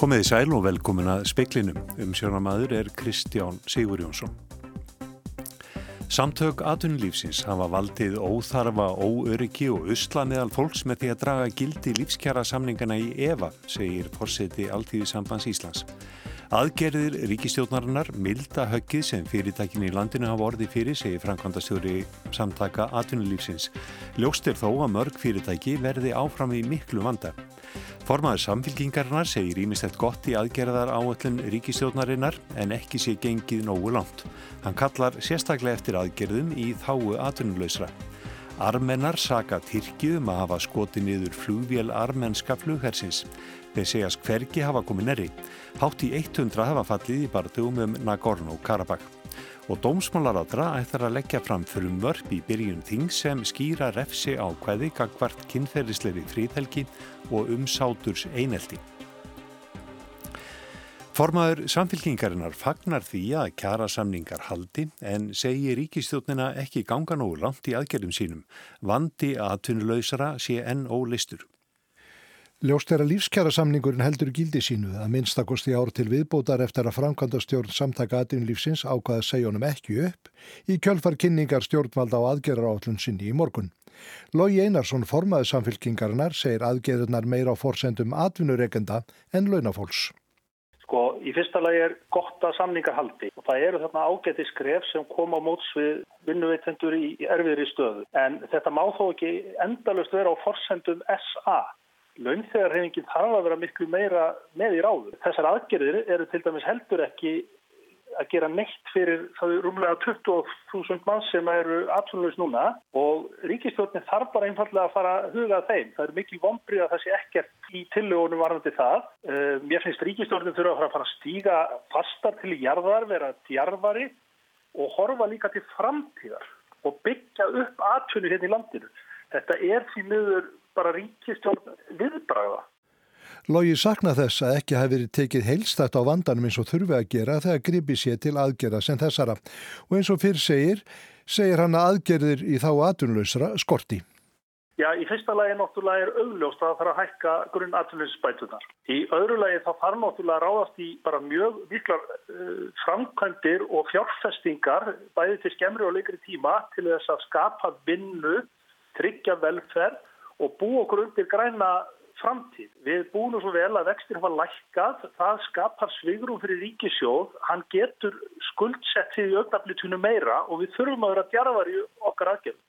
Komiði sæl og velkomin að speiklinum. Um sjónamaður er Kristján Sigur Jónsson. Samtök atvinnulífsins hafa valdið óþarfa, óöryggi og usla meðal fólks með því að draga gildi lífskjara samningana í EVA, segir fórseti Altíðisambands Íslands. Aðgerðir ríkistjóðnarinnar milda höggið sem fyrirtækin í landinu hafa orðið fyrir, segir Frankvandastjóri samtaka atvinnulífsins. Ljóst er þó að mörg fyrirtæki verði áfram í miklu vanda. Formaður samfélkingarinnar segir ímestett gott í aðgerðar áöllin ríkistjóðnarinnar en ekki sé gengið nógu langt. Hann kallar sérstaklega eftir aðgerðum í þáu atvinnuleysra. Armennar saka Tyrkjum að hafa skoti niður flugvél armenska flughersins. Þeir segjast hvergi hafa komið neri. Hátt í 100 hafa fallið í barndugum um Nagorno-Karabakh. Og dómsmálaráðra ætlar að leggja fram frumvörp í byrjun þing sem skýra refsi á hvaði gagvart kynferðisleiri fríðhelgi og umsáturs einelti. Formaður samfélkingarinnar fagnar því að kjara samningar haldi en segir ríkistjóknina ekki ganga nógu langt í aðgerðum sínum. Vandi aðtunulausara sé enn ólistur. Ljóst er að lífskjara samningurinn heldur gildi sínu að minnstakosti ár til viðbótar eftir að framkvæmda stjórn samtaka aðtunlífsins ákvaða segja honum ekki upp í kjölfar kynningar stjórnvalda á aðgerðar áallun sinni í morgun. Lógi Einarsson formaður samfélkingarinnar segir aðgerðunar meira á forsendum atvinnureikenda en launafólks. Í fyrsta lagi er gott að samningar haldi og það eru þarna ágæti skref sem koma á móts við vinnuveitendur í erfiðri stöðu. En þetta má þó ekki endalust vera á forsendum SA. Launþegarhefingin þarf að vera miklu meira með í ráðu. Þessar aðgerðir eru til dæmis heldur ekki að gera neitt fyrir það rúmlega 20.000 mann sem eru absoluðis núna og ríkistjórnin þarf bara einfallega að fara að huga þeim. Það er mikil vombrið að það sé ekkert í tillögunum varðandi það. Mér finnst ríkistjórnin þurfa að fara að stíga fastar til jarðar, vera djarfari og horfa líka til framtíðar og byggja upp atvinni hérna í landinu. Þetta er því miður bara ríkistjórn viðbræða. Lógi sakna þess að ekki hafi verið tekið heilstætt á vandanum eins og þurfi að gera þegar gripi sér til aðgerða sem þessara. Og eins og fyrr segir, segir hann að aðgerðir í þá aðtunlausra skorti. Já, í fyrsta lagi náttúrulega er augljóst að það þarf að hækka grunn aðtunlausspætunar. Í öðru lagi þá þarf náttúrulega að ráðast í bara mjög viklar uh, framkvæmdir og fjárfestingar bæði til skemmri og leikri tíma til þess að skapa vinnu, tryggja velferð og bú okkur undir græna framtíð. Við búum svo vel að vextir hafa lækkað, það skapar svigrum fyrir ríkisjóð, hann getur skuldsett því auðvitaðblitunum meira og við þurfum að vera djarfar í okkar aðgerð.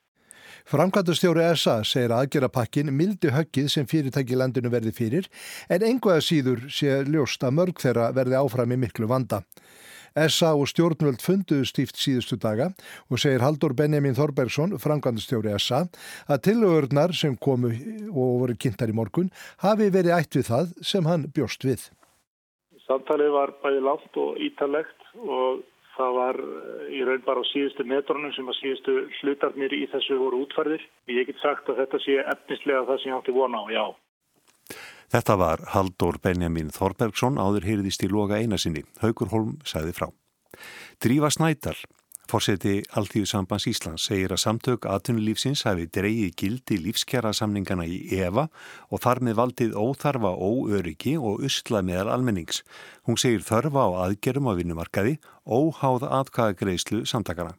Framkvæmdastjóri SA segir aðgerapakkin mildi höggið sem fyrirtæki landinu verði fyrir en einhverja síður sé ljóst að mörg þeirra verði áfram í miklu vanda. SA og stjórnvöld funduðu stíft síðustu daga og segir Haldur Benjamin Þorbergsson, framkvæmdastjóri SA, að tilögurnar sem komu og voru kynntar í morgun hafi verið ætt við það sem hann bjóst við. Samtalið var bæði langt og ítalegt og það var í raun bara á síðustu metrónum sem að síðustu hlutarnir í þessu voru útfærðir. Ég get sagt að þetta sé efnislega það sem ég átti vona á, já. Þetta var Haldur Benjamin Þorbergsson áður hýrðist í loga einasinni. Haugur Holm sæði frá. Drífa Snædal, fórseti Alþjóðsambands Íslands, segir að samtök atvinnulífsins hafi dreyið gildi lífskjara samningana í EVA og þar með valdið óþarfa óöryggi og usla meðal almennings. Hún segir þörfa á aðgerum á vinnumarkaði, óháð atkvæðagreyslu samtakana.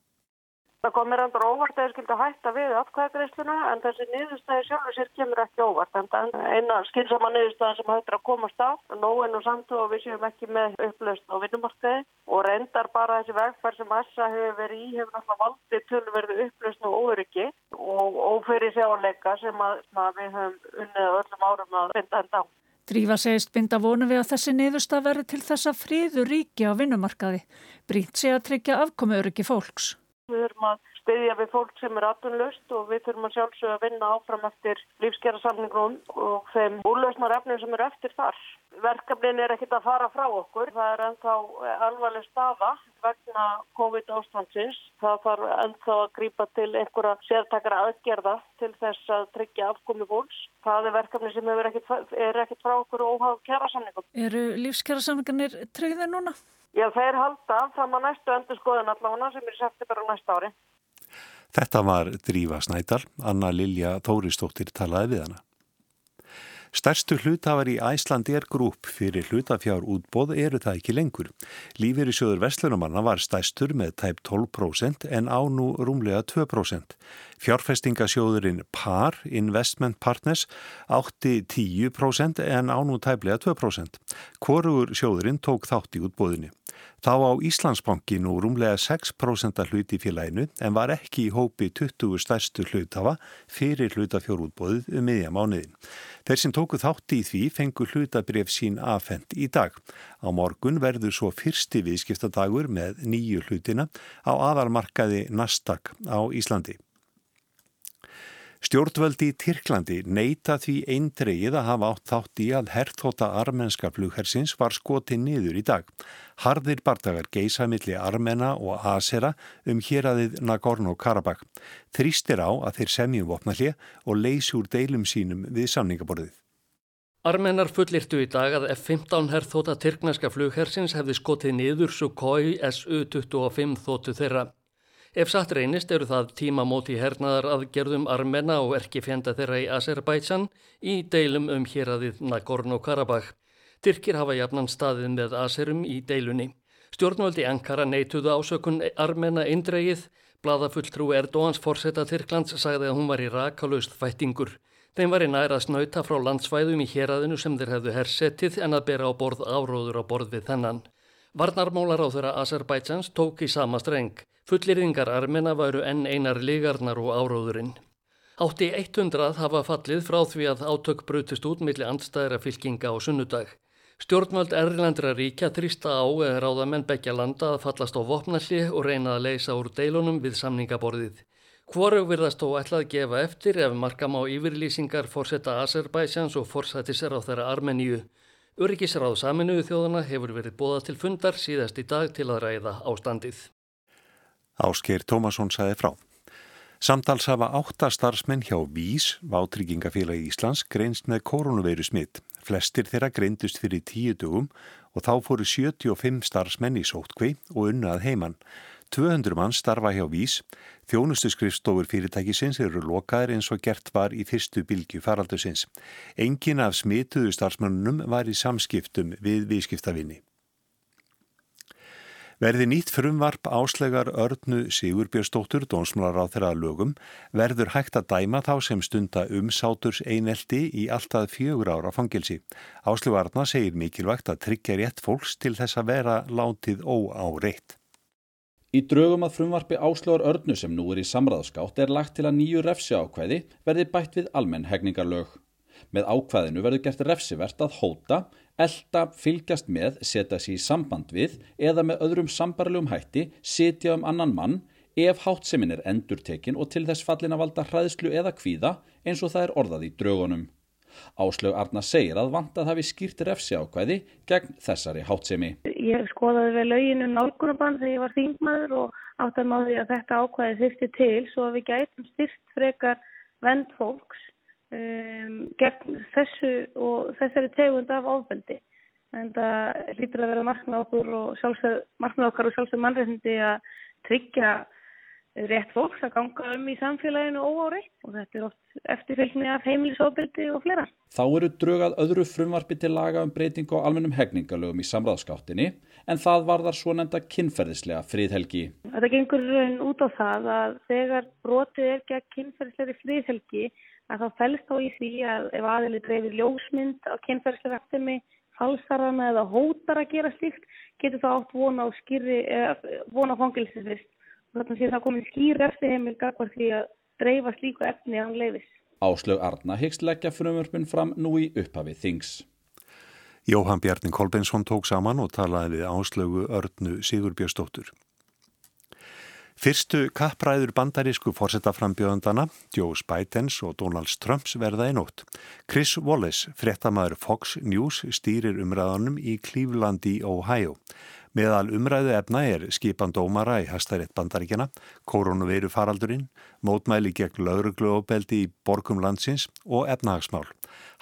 Það kom mér endur óvart að ég skildi hætta við atkvæðagreisluna en þessi niðurstæði sjálfur sér kemur ekki óvart. En eina skilsama niðurstæði sem hættir að komast á, nóin og samt og við séum ekki með upplaust á vinnumarkaði og reyndar bara þessi vegferð sem Essa hefur verið í hefur náttúrulega valdið tölverðu upplaust og óryggi og ófyrir sjáleika sem að, að við höfum unnið öllum árum að finna enda á. Drífa segist binda vonu við að þessi niðurstað verið til þess að fríður ríki á vinnumarkaði. Brýnt sé að tryggja afkomi öryggi fólks. Við þurfum að styðja við fólk sem er atunlust og við þurfum að sjálfsögja að vinna áfram eftir lífskjara samningnum og þeim úrlausnar efnum sem eru eftir þar. Verkefnin er ekkit að fara frá okkur. Það er ennþá alvarleg stafa vegna COVID-ástandsins. Það þarf ennþá að grípa til einhverja sértakara aðgerða til þess að tryggja afkomi fólks. Það er verkefni sem er ekkit, er ekkit frá okkur og óhaf kjara samningum. Eru lífskjara samningarnir treyðir núna? Já, þeir halda fram að næstu endur skoðun allavega sem er sefti bara næsta ári. Þetta var Drífa Snædal, Anna Lilja Tóristóttir talaði við hana. Stærstu hlutafar í Æslandir grúp fyrir hlutafjár útbóð eru það ekki lengur. Lífeyri sjóður Vestlunumanna var stærstur með tæp 12% en á nú rúmlega 2%. Fjárfestingasjóðurinn PAR Investment Partners átti 10% en á nú tæplega 2%. Hvorugur sjóðurinn tók þátt í útbóðinni. Þá á Íslandsbanki nú rúmlega 6% hluti í félaginu en var ekki í hópi 20 stærstu hlutafa fyrir hlutafjórútbóðið um miðja mánuðin. Þeir sem tóku þátti í því fengu hlutabref sín afhend í dag. Á morgun verður svo fyrsti viðskiptadagur með nýju hlutina á aðalmarkaði Nasdaq á Íslandi. Stjórnvöldi í Tyrklandi neyta því eindreið að hafa átt þátt í að herrþóta armenska flughersins var skotið niður í dag. Harðir bardagar geisa milli armena og asera um héradið Nagorno-Karabakh. Þrýstir á að þeir semjum vopnallið og leysi úr deilum sínum við samningaborðið. Armenar fullirtu í dag að F-15 herrþóta tyrkneska flughersins hefði skotið niður Sukhoi Su-25 þóttu þeirra. Ef satt reynist eru það tímamóti hernaðar aðgerðum Armena og erki fjenda þeirra í Azerbaijan í deilum um héradið Nagorno-Karabakh. Tyrkir hafa jafnan staðið með Azerum í deilunni. Stjórnvöldi Ankara neituðu ásökun Armena indreið. Blaðafulltrú Erdóans forsetta Tyrklands sagði að hún var í rakalust fættingur. Þeim var í næra snöyta frá landsvæðum í héradinu sem þeir hefðu hersettið en að bera á borð áróður á borð við þennan. Varnarmólar á þeirra Azerbaidsans tók í sama streng. Fullirðingar armena varu enn einar ligarnar og áróðurinn. Átti 100 hafa fallið frá því að átök brutist út millir andstæðra fylkinga á sunnudag. Stjórnvöld Erlandra ríkja þrýsta á eða ráða menn begja landa að fallast á vopnalli og reyna að leysa úr deilunum við samningaborðið. Hvorug virðast þó ætlað gefa eftir ef markam á yfirlýsingar fórsetta Azerbaidsjans og fórsættisar á þeirra Armeníu. Öryggisráð saminuðu þjóðana hefur verið bóða til fundar síðast í dag til að ræða ástandið. Ásker Tómasson saði frá. Samtals hafa áttastarfsmenn hjá Vís, Váttryggingafélagi Íslands, greinst með koronaveiru smitt. Flestir þeirra greindust fyrir tíu dögum og þá fóru 75 starfsmenn í sótkvi og unnað heimann. 200 mann starfa hjá Vís. Þjónustu skrifstofur fyrirtækisins eru lokaðir eins og gert var í fyrstu bylgu faraldusins. Engin af smituðu starfsmennunum var í samskiptum við viðskiptavinni. Verði nýtt frumvarp áslegar örnu Sigurbjörnsdóttur dónsmálar á þeirra lögum verður hægt að dæma þá sem stunda umsáturs eineldi í alltaf fjögur ára fangilsi. Áslegarna segir mikilvægt að tryggja rétt fólks til þess að vera látið óáreitt. Í draugum að frumvarpi áslegar örnu sem nú er í samræðskátt er lagt til að nýju refsi ákvæði verði bætt við almenn hegningarlög. Með ákvæðinu verður gert refsivert að hóta elda, fylgjast með, setja sér í samband við eða með öðrum sambarlegum hætti setja um annan mann ef hátsemin er endurtekin og til þess fallin að valda hræðslu eða kvíða eins og það er orðað í draugunum. Áslög Arna segir að vantað hafi skýrt refsi ákvæði gegn þessari hátsemi. Ég skoðaði vel löginu um nálgunabann þegar ég var þingmaður og átt að máði að þetta ákvæði þurfti til svo að við gætum styrst frekar vend fólks um, gegn þessu og þessari tegund af ofbeldi. En það lítur að vera markmið okkur og sjálfsög, markmið okkar og sjálfsög mannreitindi að tryggja rétt fólks að ganga um í samfélaginu óáreitt og þetta er oft eftirfylgni af heimilisofbeldi og flera. Þá eru drögað öðru frumvarpi til laga um breytingu á almennum hegningalögum í samráðskáttinni en það varðar svo nefnda kynferðislega friðhelgi. Þetta gengur út á það að þegar brotið er gegn kynferðislega friðhelgi að þá fælst þá í því að ef aðili dreifir ljósmynd á kynferðslega rættimi, falsarana eða hótar að gera slíkt, getur það átt vona á skýri, vona á fangilsisvist. Þannig að það komið skýr eftir heimil gagvar því að dreifa slíku efni án leifis. Áslög Arna hyggst leggja frumvörpun fram nú í upphafið þings. Jóhann Bjarnin Kolbensson tók saman og talaði við áslögu Örnu Sigurbjörnsdóttur. Fyrstu kappræður bandarísku fórsetaframbjöðandana, Joe Bidens og Donald Trumps verða í nótt. Chris Wallace, frettamæður Fox News, stýrir umræðanum í Cleveland í Ohio. Meðal umræðu efna er skipan dómara í Hastaritt bandaríkjana, koronaveiru faraldurinn, mótmæli gegn laurugluobeldi í borgum landsins og efnahagsmál.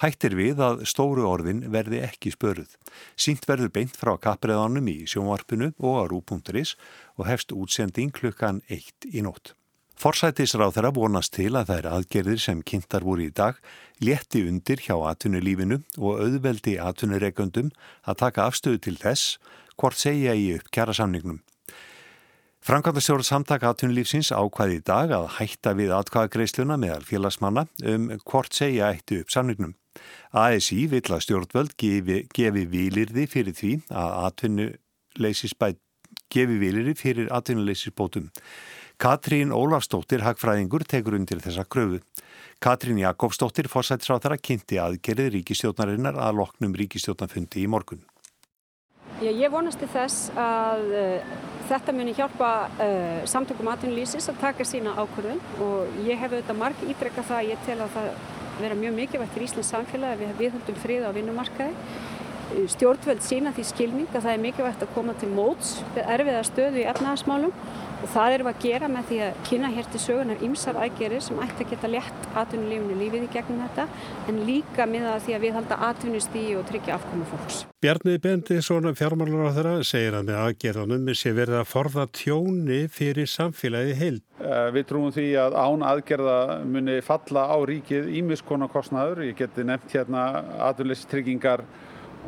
Hættir við að stóru orðin verði ekki spöruð. Sýnt verður beint frá kapriðanum í sjónvarpinu og á rú.is og hefst útsending klukkan eitt í nótt. Forsætisráð þeirra vonast til að þær aðgerðir sem kynntar voru í dag létti undir hjá atvinnulífinu og auðveldi atvinnureikundum að taka afstöðu til þess hvort segja í upp Frankvæmdastjórn samtaka atvinnulífsins ákvaði í dag að hætta við atkvæðagreisluna meðal félagsmanna um hvort segja eittu upp samningnum. ASI vill að stjórnvöld gefi, gefi vilirði fyrir því að atvinnuleysisbæt gefi vilirði fyrir atvinnuleysisbótum. Katrín Ólafstóttir Hagfræðingur tekur undir þessa kröfu. Katrín Jakobsdóttir fórsættisráþara kynnti aðgerið ríkistjónarinnar að loknum ríkistjónafundi í morgun. Já, ég vonast til þess að þetta muni hjálpa uh, samtökum atvinnulísis að taka sína ákvörðun og ég hef auðvitað marg ítrekka það að ég tel að það vera mjög mikilvægt fyrir Íslands samfélagi að við viðhaldum frið á vinnumarkaði. Stjórnvöld sína því skilning að það er mikilvægt að koma til móts við erfiða stöðu í efnahagsmálum og það erum við að gera með því að kynna hér til sögunar ymsar aðgerir sem ætti að geta lett atvinnulífinu lífið í gegnum þetta en líka með það því að við halda atvinnustíi og tryggja afkomi fólks. Bjarni Bendi, svona fjármálur á þeirra, segir að með aðgerðanum sé verið að forða tjóni fyrir samfélagi heil. Eh, við trúum því að án aðgerða muni falla á ríkið ímiskonarkostnaður. Ég geti nefnt hérna atvinnleystryggingar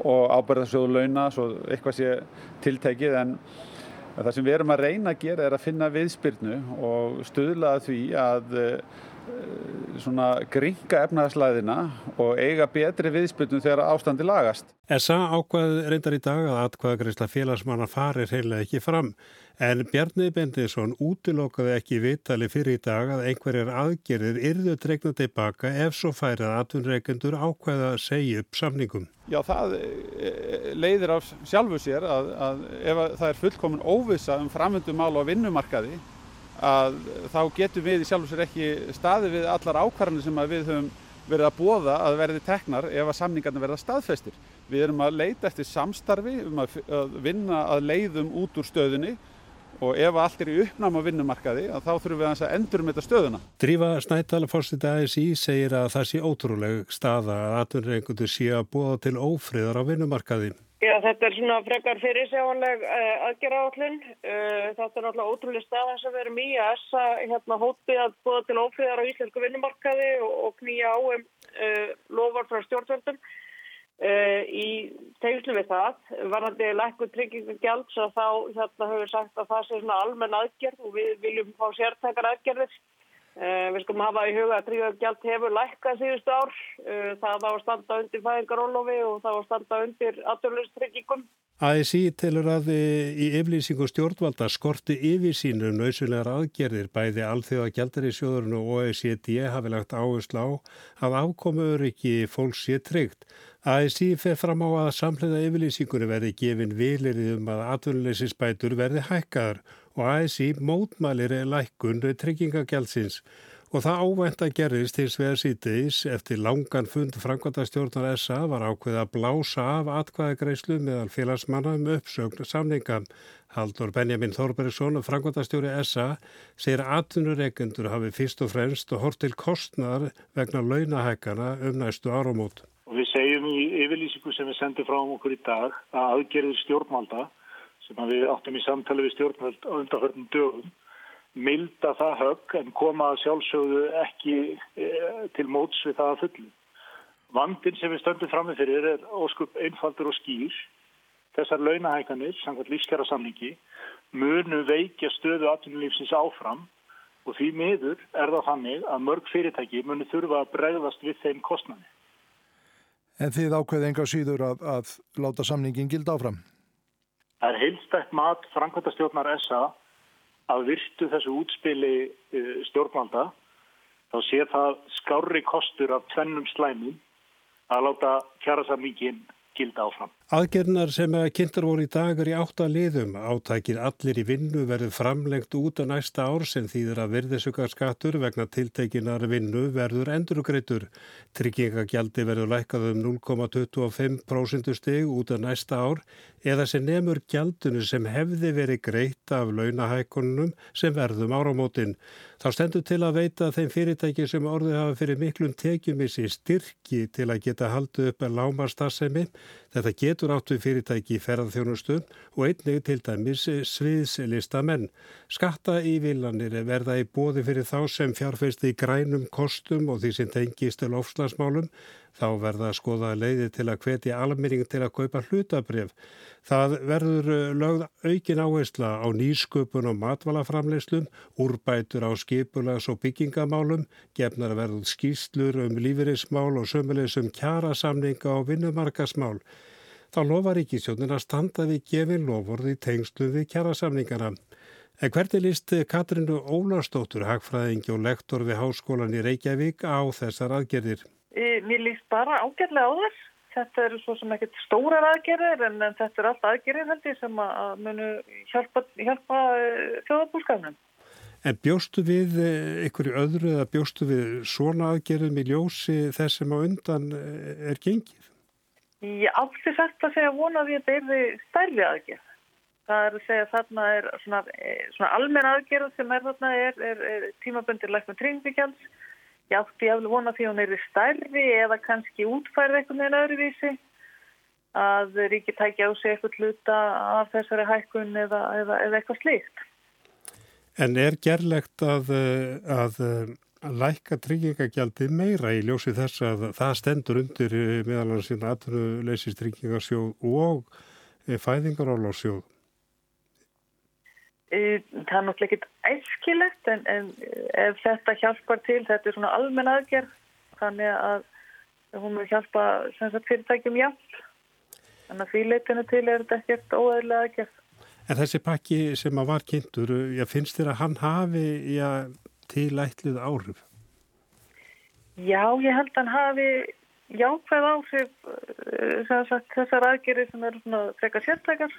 og ábyrðarsjóðu launa, svo eitthvað sé tiltekið en Það sem við erum að reyna að gera er að finna viðspyrnu og stuðla að því að svona gringa efnaðslæðina og eiga betri viðspyrnu þegar ástandi lagast. SA ákvað reyndar í dag að atkvæðagreysla félagsmanna farir heila ekki fram en Bjarni Bendisson útilokaði ekki vitali fyrir í dag að einhverjar aðgerðir yrðu dregna tilbaka ef svo færið að atvinnreikendur ákvæða að segja upp samningum. Já, það eh, leiðir af sjálfu sér að, að ef það er fullkomin óvisa um framöndumál á vinnumarkaði að þá getum við í sjálfu sér ekki staði við allar ákvarðanir sem við höfum verið að bóða að verði teknar ef að samningarna verða staðfestir. Við erum að leita eftir samstarfi um að vinna að leiðum út úr stöðunni og ef allt er í uppnáma vinnumarkaði þá þurfum við að endur með þetta stöðuna. Drífa Snædal, fórstiti ASI, segir að það sé ótrúleg staða að atvinnreikundu sé að búa til ófriðar á vinnumarkaði. Já, þetta er svona frekar fyrir sjáanleg uh, aðgerra átlun. Uh, eh, þetta er náttúrulega ótrúlega staða sem erum í að essa hérna, hópið að búa til ófriðar á íslensku vinnumarkaði og, og knýja á um uh, lofar frá stjórnvöldum. Uh, í teguslu við það varðandi lækku tryggingagjald svo þá hérna við sagt að það sé svona almenn aðgerð og við viljum fá sértækar aðgerðir uh, við skulum hafa í huga að tryggingagjald hefur lækkað síðustu ár. Uh, það þá að standa undir fæðingarólofi og þá að standa undir aturlustryggingum ASI telur að í yflýsingu stjórnvalda skorti yfir sínum nöysulegar aðgerðir. Bæði alþjóða gældarísjóðurinn og OECD hafi lagt áherslu á að afkomuður ekki fólks sé tryggt. ASI fer fram á að samhliða yfirlýsingunni verði gefin vilirði um að atvinnuleysisbætur verði hækkaðar og ASI mótmælir er lækkun tryggingagjálsins og það ávænt að gerðist hins vegar síðdeis eftir langan fund Frankværtastjórnar SA var ákveð að blása af atkvæðagreislu meðal félagsmanna um uppsögn samninga. Haldur Benjamin Þorbergsson, Frankværtastjóri SA, segir að atvinnureikendur hafi fyrst og fremst og hort til kostnar vegna launahækana um næstu áramót. Við segjum í yfirlýsingu sem við sendum frá okkur í dag að aðgerðir stjórnvalda sem við áttum í samtali við stjórnvald á undarhörnum dögum milda það högg en koma sjálfsögðu ekki e, til móts við það að fullu. Vandin sem við stöndum fram með fyrir er óskup einfaldur og skýr. Þessar launahækanir, samkvæmt lífskjara samningi, munu veikja stöðu atvinnulífsins áfram og því miður er það þannig að mörg fyrirtæki munu þurfa að bregðast við þeim kostnæmi. En þið ákveði enga síður að, að láta samningin gilda áfram? Það er heilstækt mat Frankværtastjórnar SA að virtu þessu útspili uh, stjórnvalda þá sé það skári kostur af tvennum slæmum að láta kjærasamningin gilda áfram. Aðgernar sem að kynntar voru í dagar í átta liðum átækir allir í vinnu verður framlengt út á næsta ár sem þýðir að verðisugarskattur vegna tiltekinar vinnu verður endurgreitur. Tryggingagjaldi verður lækkað um 0,25% steg út á næsta ár eða sem nefnur gjaldunu sem hefði verið greitt af launahækonunum sem verðum áramótin. Þá stendur til að veita þeim fyrirtæki sem orðið hafa fyrir miklum tekjumissi styrki til að geta haldið upp að lámarstasemi Þetta getur átt við fyrirtæki í ferðarþjónustu og einnig til dæmis sviðslista menn. Skatta í vilanir verða í bóði fyrir þá sem fjárfeisti í grænum kostum og því sem tengist til ofslagsmálum. Þá verða að skoða leiði til að hvetja almenning til að kaupa hlutabref. Það verður lögð aukin áhersla á nýsköpun og matvalaframleyslum, úrbætur á skipulags og byggingamálum, gefnar verður skýslur um lífeyrismál og sömulegs um kjarasamninga og vinnumarkasmál. Þá lofa ríkisjónin að standa við gefin lofurði tengslu við kjærasamningana. En hvernig líst Katrinu Ólarstóttur, hagfræðingi og lektor við Háskólan í Reykjavík á þessar aðgerðir? Mér líst bara ágærlega á þess. Þetta eru svo sem ekkert stórar aðgerðir en, en þetta eru allt aðgerðir held ég sem að munu hjálpa, hjálpa eh, þjóðabúrskafnum. En bjóstu við ykkur í öðru eða bjóstu við svona aðgerðum í ljósi þess sem á undan eh, er gengið? Ég átti þetta að segja vonaði að þetta er stærri aðgerð. Það er að segja þarna er svona, eh, svona almenn aðgerð sem er þarna er, er, er tímaböndir lækna tringbyggjans. Ég átti að vona því að hún er stærri eða kannski útfærið eitthvað með öðruvísi að ríki tækja á sig eitthvað hluta af þessari hækkun eða, eða, eða eitthvað slíkt. En er gerlegt að, að að lækka tryggingagjaldi meira í ljósi þess að það stendur undir eh, meðal hann sína aðruleysist tryggingarsjóð og eh, fæðingarálarsjóð? Það er náttúrulega ekkit æskilegt en, en ef þetta hjálpar til, þetta er svona almenn aðgerð, þannig að hún vil hjálpa fyrirtækjum hjálp. Þannig að því leitinu til er þetta ekkert óæðilega aðgerð. En þessi pakki sem að var kynntur, já, finnst þér að hann hafi já, tilætluð áhrif? Já, ég held að hann hafi jákvæð áhrif uh, þessar aðgerir sem eru svona frekar sértækar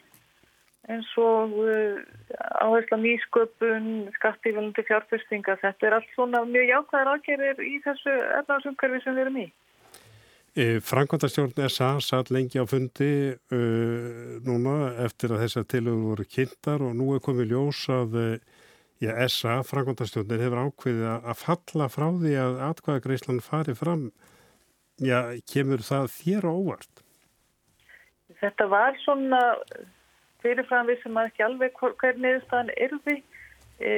eins og uh, áhersla nýsköpun, skattífælandi fjárfyrstinga, þetta er allt svona mjög jákvæðar aðgerir í þessu erðarsumkörfi sem við erum í. E, Frankvandastjórn SA satt lengi á fundi uh, núna eftir að þessar tilögur voru kynntar og nú er komið ljós að Já, SA, Frankvandastjórnir, hefur ákveðið að falla frá því að atkvæðagreislan fari fram. Já, kemur það þér óvart? Þetta var svona fyrirfram við sem að ekki alveg hver niðurstaðan erfi. E,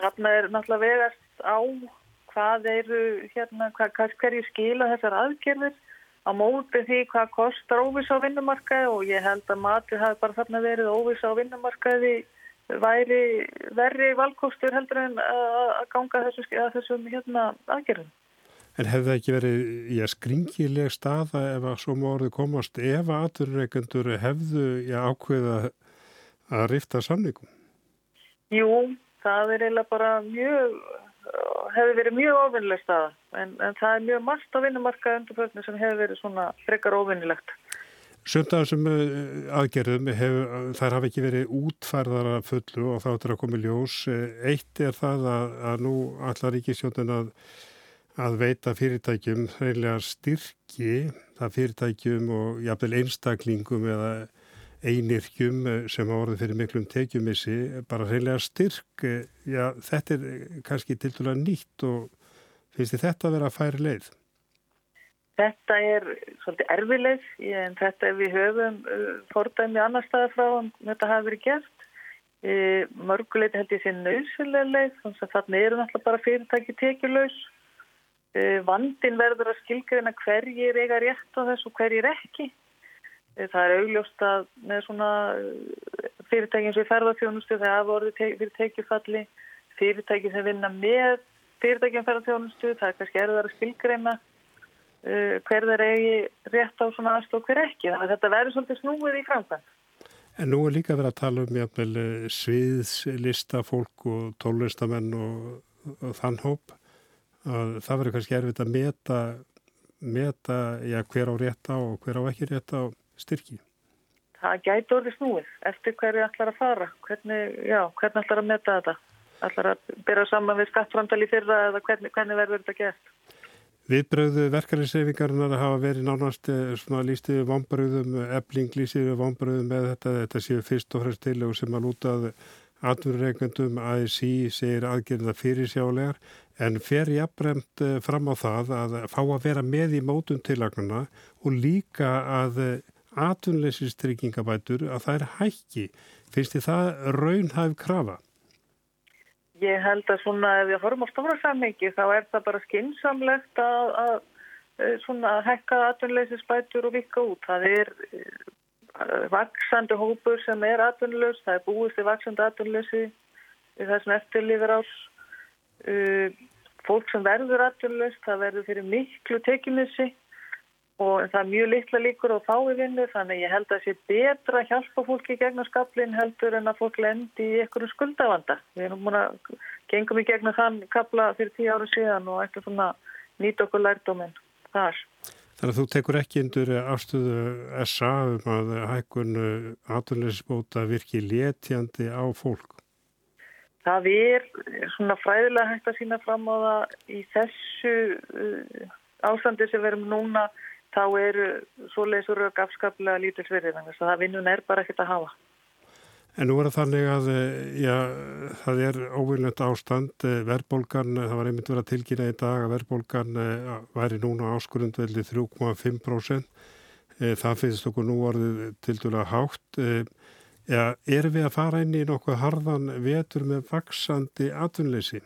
þarna er náttúrulega vegast á hvað eru hérna, hvað, hverju skila þessar aðgerðir á móti því hvað kostar óvis á vinnumarkaði og ég held að matið hafi bara þarna verið óvis á vinnumarkaði væri verri valkostur heldur en að ganga þessu, að þessum hérna, aðgerðum. En hefði það ekki verið í að skringileg staða ef að svo morði komast ef að aturreikendur hefðu í ákveða að rifta samningum? Jú, það er eiginlega bara mjög, hefði verið mjög ofinnileg staða en, en það er mjög margt á vinnumarka undirföldinu sem hefði verið svona frekar ofinnilegt. Þessum eh, aðgerðum hefur, þær hafa ekki verið útfærðara fullu og þá er að koma ljós. Eh, eitt er það að, að nú allar ríkisjónin að, að veita fyrirtækjum reynilega styrki, það fyrirtækjum og jafnvel einstaklingum eða einirkjum eh, sem á orðið fyrir miklum tekjumissi, bara reynilega styrk. Já, þetta er kannski til dæla nýtt og finnst þið þetta að vera að færi leið? Þetta er svolítið erfileg en þetta er við höfum uh, fordæmi annar staða frá en þetta hafi verið gert. Mörguleiti held ég sé nöðsynlega leið þannig að þarna eru náttúrulega bara fyrirtæki tekjulegs. E, vandin verður að skilgreina hverjir eiga rétt á þessu og hverjir ekki. E, það er augljóst að með svona fyrirtækinn sem hafa orðið te fyrir tekjufalli, fyrirtæki sem vinna með fyrirtækinn ferðarþjónustu, það er kannski erðar að skilgreina hver þeir eigi rétt á svona aðstof hver ekki. Þannig að þetta verður svolítið snúið í framkvæm. En nú er líka verið að tala um jafnvel eh, sviðslista fólk og tólistamenn og, og þann hóp. Að það verður kannski erfitt að meta, meta já, hver á rétt á og hver á ekki rétt á styrki. Það gæti orðið snúið eftir hverju ætlar að fara. Hvernig, já, hvernig ætlar að meta þetta? Ætlar að byrja saman við skattframtali fyrra eða hvernig, hvernig verður þetta gert? Viðbröðu verkefnisreifingarnar hafa verið nánast eh, lístiðu vombröðum, ebling lístiðu vombröðum með þetta. Þetta séu fyrst og fremst til og sem að lútað atvinnureikundum ASI segir aðgerða fyrir sjálegar en fer jafnbremt eh, fram á það að fá að vera með í mótun tilagnuna og líka að atvinnleysistryggingabætur að það er hækki. Finnst þið það raunhæf krafa? Ég held að svona ef við horfum á stóra samhengi þá er það bara skinsamlegt að, að, að svona hekka atvinnleysisbætur og vika út. Það er vaksandi hópur sem er atvinnulegs, það er búist í vaksandi atvinnuleysi í þessum eftirlífur ás. Uh, fólk sem verður atvinnulegs, það verður fyrir miklu tekimissi og það er mjög litla líkur og fái vinnu þannig ég held að það sé betra að hjálpa fólki gegnum skaplinn heldur en að fólk lendi í einhverju skuldavanda. Við erum múin að gengum í gegnum þann kapla fyrir tíu áru síðan og ættum svona nýta okkur lærdóminn þar. Þannig að þú tekur ekki indur afstöðu SA um að hækkun aðunleysisbóta virki létjandi á fólk? Það er svona fræðilega hægt að sína fram á það í þessu uh, ástandi sem við erum núna þá eru svoleiðsur og afskaplega lítilsverðið þannig að það vinnun er bara ekkert að hafa. En nú er það þannig að já, það er óvinnlegt ástand, eh, verðbólgan, eh, það var einmitt verið að tilkynna í dag að verðbólgan eh, væri núna áskurundveldi 3,5%. Það finnst okkur nú orðið til dæla hátt. Ja, er við að fara inn í nokkuð harðan vetur með vaksandi atvinnleysi?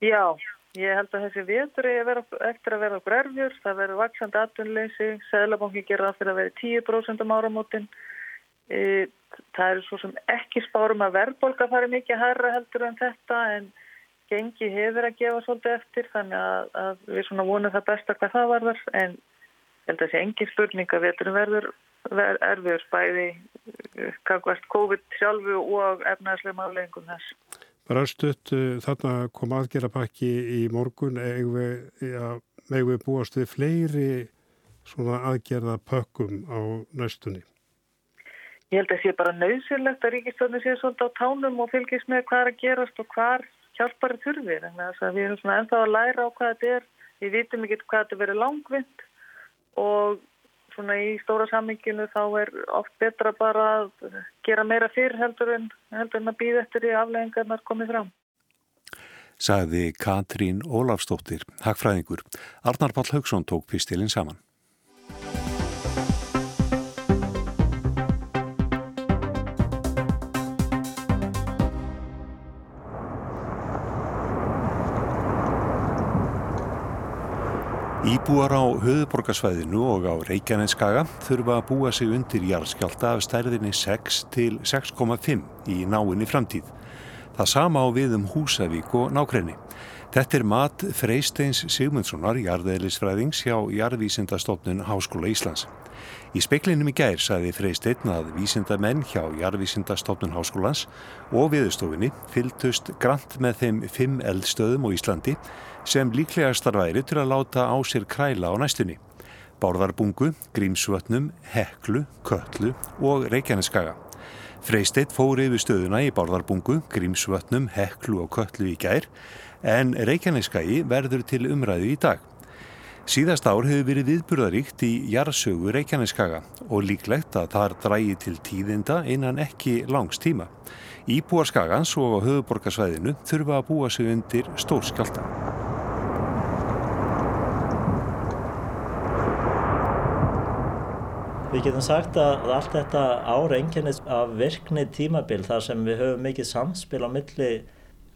Já, ég held að þessi vetur er eftir að vera grærfjör, það verður vaksandi atvinnleysi, Sæðlabanki gerða fyrir að vera 10% um áramótin. Það eru svo sem ekki spárum að verðbólka fari mikið hærra heldur en þetta en gengi hefur að gefa svolítið eftir þannig að, að við svona vonum það besta hvað það varðar en held að þessi engi spurninga veturum verður ver, erfiður bæði kakvart COVID sjálfu og efnaðslega máleggingum þess. Bara stutt þarna kom aðgerapakki í morgun eigum við búast við fleiri svona aðgerðapökkum á næstunni. Ég held að það sé bara nöðsynlegt að ríkistöðinu sé svolítið á tánum og fylgjast með hvað er að gerast og hvað hjálpar þurfið. Við erum svona ennþá að læra á hvað þetta er. Við vitum ekki hvað þetta verið langvind og svona í stóra samminginu þá er oft betra bara að gera meira fyrr heldur en, heldur en að býða eftir því afleggingarnar komið fram. Sagði Katrín Ólafstóttir, hagfræðingur. Arnar Pál Haugsson tók pistilinn saman. Íbúar á höfuborgarsvæðinu og á Reykjaneskaga þurfa að búa sig undir jarðskjálta af stærðinni 6 til 6,5 í náinni framtíð. Það sama á við um Húsavík og nákrenni. Þetta er mat Freysteins Sigmundssonar, jarðeðlisfræðings hjá Jarðvísindastofnun Háskóla Íslands. Í speklinum í gær saði Freysteinn að vísindamenn hjá Jarðvísindastofnun Háskólans og viðstofinni fylgtust grant með þeim fimm eldstöðum á Íslandi sem líklegastar væri til að láta á sér kræla á næstunni. Bárðarbungu, Grímsvötnum, Heklu, Köllu og Reykjaneskaga. Freysteitt fóri yfir stöðuna í Bárðarbungu, Grímsvötnum, Heklu og Köllu í gær en Reykjaneskagi verður til umræðu í dag. Síðast ár hefur verið viðburðaríkt í jarðsögu Reykjaneskaga og líklegt að þar drægi til tíðinda innan ekki langs tíma. Íbúar skagans og á höfuborgarsvæðinu þurfa að búa sig undir stórskjálta. Við getum sagt að allt þetta ára enginnist af virkni tímabil þar sem við höfum mikið samspil á milli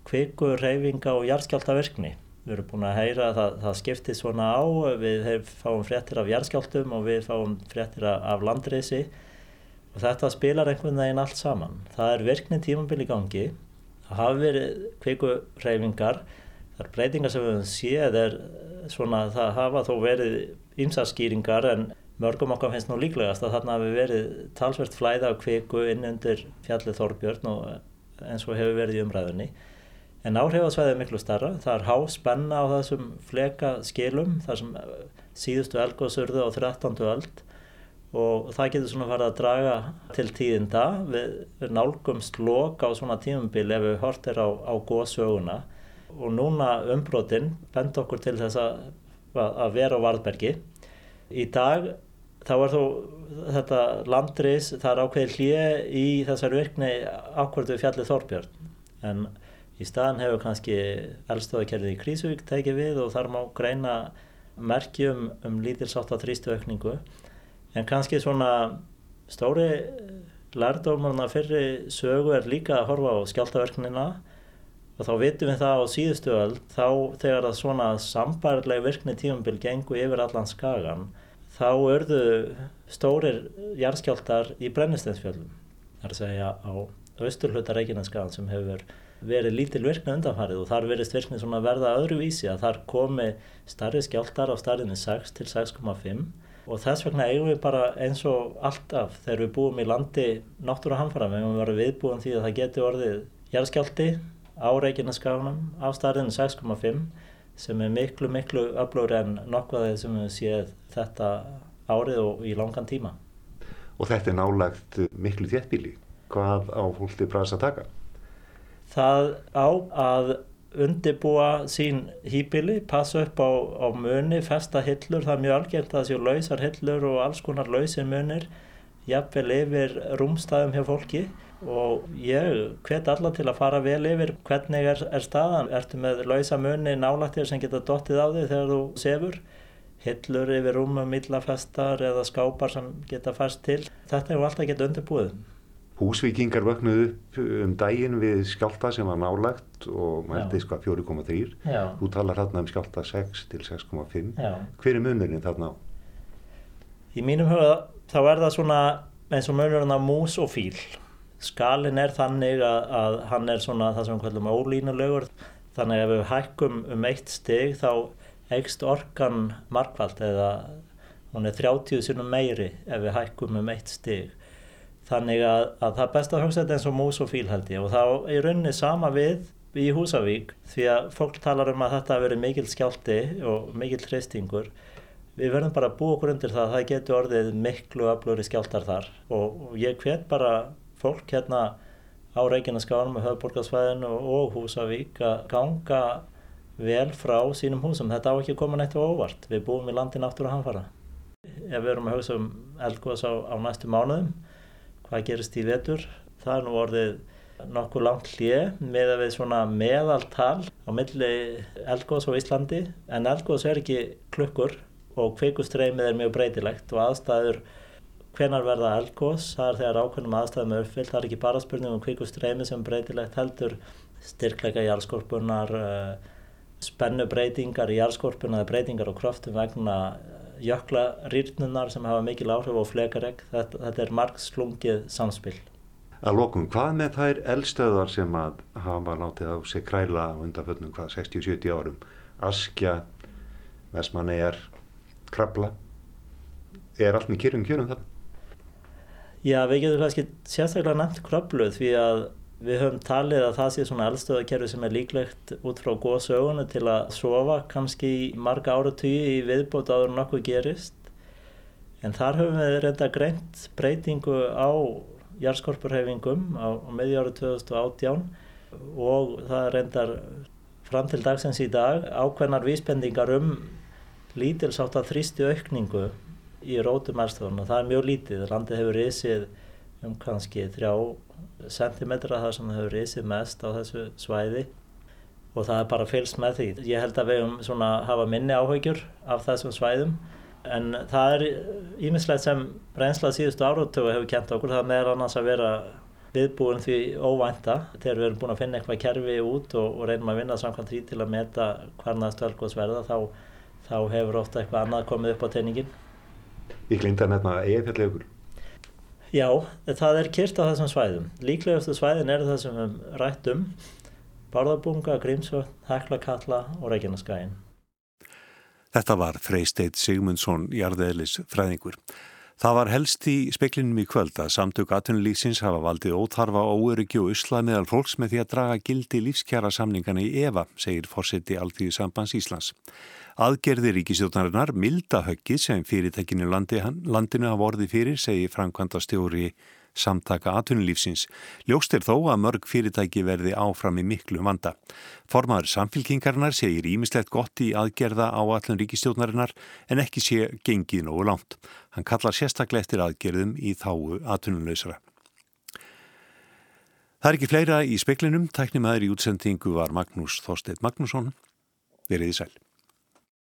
kviku, reyfinga og jarðskjáltavirkni. Við erum búin að heyra að það, það skiptir svona á, við fáum fréttir af jarðskjáltum og við fáum fréttir af landreysi og þetta spilar einhvern veginn allt saman. Það er virkni tímabil í gangi, það hafi verið það er breytingar sem við höfum séð, er svona, það hafa þó verið ymsaskýringar en Mörgum okkar finnst nú líklegast að þarna hafi verið talsvert flæða á kviku inn undir fjallið Þorbjörn og eins og hefur verið í umræðunni. En áhrifasvæðið er miklu starra. Það er há spenna á þessum fleka skilum, þar sem síðustu elgóðsurðu á 13. öld og það getur svona farið að draga til tíðinda. Við, nálgumst lok á svona tímumbil ef við hortir á, á góðsöguna og núna umbrotin bend okkur til þess að, að vera á Varðbergi. Í dag þá er þó þetta landris, það er ákveðið hlið í þessar virkni ákvörðu fjallið Þorbjörn en Í staðan hefur kannski eldstöðakerfið í Krísuvík tekið við og þar má greina merkjum um lítilsátt að þrýstuaukningu. En kannski svona stóri lærdómarna fyrri sögu er líka að horfa á skjáltaverknina og þá vitum við það á síðustu öll þá þegar það svona sambærlega virkni tímumbil gengur yfir allan skagan þá örðu stórir jarðskjáltar í brennisteinsfjöldum það er að segja á austurhluta Reykjaneskagan sem hefur verið lítil virkni undanfarið og þar verist virkni svona verða öðru vísi að þar komi starri skjáltar á starrinni 6 til 6,5 og þess vegna eigum við bara eins og alltaf þegar við búum í landi náttúru hanfara, við hefum verið viðbúin því að það geti orðið jarðskjálti á Reykjaneskaganum á starrinni 6,5 sem er miklu miklu öflóri en nokkvaðið sem við séð þetta árið og í langan tíma. Og þetta er nálagt miklu þéttbíli hvað á fólkti bræðs að taka? Það á að undibúa sín hýpili, passa upp á, á muni, festa hillur, það er mjög algjört að það séu lausar hillur og alls konar lausir munir, jafnvel yfir rúmstæðum hjá fólki. Og ég hvet alla til að fara vel yfir hvernig er, er staðan, ertu með lausa muni nálættir sem geta dottið á þig þegar þú sefur, hillur yfir rúmum, millafestar eða skápar sem geta fæst til, þetta er alltaf geta undirbúið. Húsvíkingar vöknuðu upp um daginn við skjálta sem var nálagt og mælti sko 4,3. Þú talar hérna um skjálta 6 til 6,5. Hver er munurinn þarna á? Í mínum huga þá er það svona eins og munurinn á mús og fíl. Skalin er þannig að, að hann er svona það sem við kallum ólínulegur. Þannig að ef við hækkum um eitt steg þá eigst orkan markvælt eða hún er 30 sinum meiri ef við hækkum um eitt steg. Þannig að, að það er best að hugsa þetta eins og mús og fíl held ég og þá er rauninni sama við í Húsavík því að fólk talar um að þetta hefur verið mikil skjálti og mikil hreistingur. Við verðum bara að búa okkur undir það að það getur orðið miklu öfluri skjáltar þar og, og ég hvet bara fólk hérna á Reykjaneskaðanum og höfðborgarsvæðinu og Húsavík að ganga vel frá sínum húsum. Þetta á ekki að koma neitt á óvart. Við búum í landi náttúru hanfara. Ef við erum að hugsa um eldgóðs á, á næstu mánuðum hvað gerist í vetur. Það er nú orðið nokkuð langt hlið með að við svona meðaltal á milli eldgóðs á Íslandi en eldgóðs er ekki klukkur og kveikustreymið er mjög breytilegt og aðstæður hvenar verða eldgóðs, það er þegar ákveðnum aðstæðum er uppfyllt, það er ekki bara spurning um kveikustreymið sem breytilegt heldur styrkleika eh, í jarðskorpunar eða breytingar á kröftum vegna jöklarýrnunar sem hafa mikil áhrif á flekaregg. Þetta, þetta er margslungið samspil. Að lokum, hvað með þær eldstöðar sem að hafa látið á sig kræla undanföldnum hvað 60-70 árum? Askja, Vesmanegjar, Krabla. Er allt með kyrjum kjörum það? Já, við getum kannski sérstaklega nefnt Krablu því að Við höfum talið að það sé svona eldstöðakerfi sem er líklegt út frá góða sögunu til að sofa kannski í marga áratíu í viðbót áður nokkuð gerist. En þar höfum við reynda greint breytingu á jarðskorpurhefingum á, á meðjáru 2018 og það reyndar fram til dagsins í dag ákveðnar vísbendingar um lítilsátt að þrýstu aukningu í rótum eldstöðun og það er mjög lítið. Landið hefur risið um kannski þrjá sentimetra þar sem það hefur risið mest á þessu svæði og það er bara fylgst með því. Ég held að við höfum svona hafa minni áhaugjur af þessum svæðum en það er ímislegt sem reynslað síðustu áratögu hefur kent okkur. Það meður annars að vera viðbúin því óvænta þegar við erum búin að finna eitthvað kerfi út og, og reynum að vinna samkvæmt því til að meta hvernaðast velgóðsverða þá, þá hefur ofta eitthvað annað komið upp á teiningin. Ég glinda nefna eigafjallegur. Já, það er kyrst á þessum svæðum. Líklegastu svæðin eru það sem við rættum, Bárðabunga, Grímsvöld, Heklakalla og Reykjaneskain. Þetta var Freysteit Sigmundsson, jarðeðlis fræðingur. Það var helst í speklinum í kvöld að samtök atvinnulíksins hafa valdið óþarfa óöryggi og usla meðal fólks með því að draga gildi lífskjara samningana í EVA, segir fórseti Alþýðu Sambans Íslands. Aðgerði ríkisjóðnarinnar milda höggið sem fyrirtækinu landi, landinu hafa orðið fyrir, segir framkvæmda stjóri samtaka atvinnulífsins. Ljóst er þó að mörg fyrirtæki verði áfram í miklu vanda. Formaður samfélkingarinnar segir ímislegt gott í aðgerða á allun ríkistjóðnarinnar en ekki sé gengið nógu langt. Hann kallar sérstaklega eftir aðgerðum í þáu atvinnuleysara. Það er ekki fleira í speklinum. Tæknimaður í útsendingu var Magnús Þorstedt Magnússon. Verið í sæl.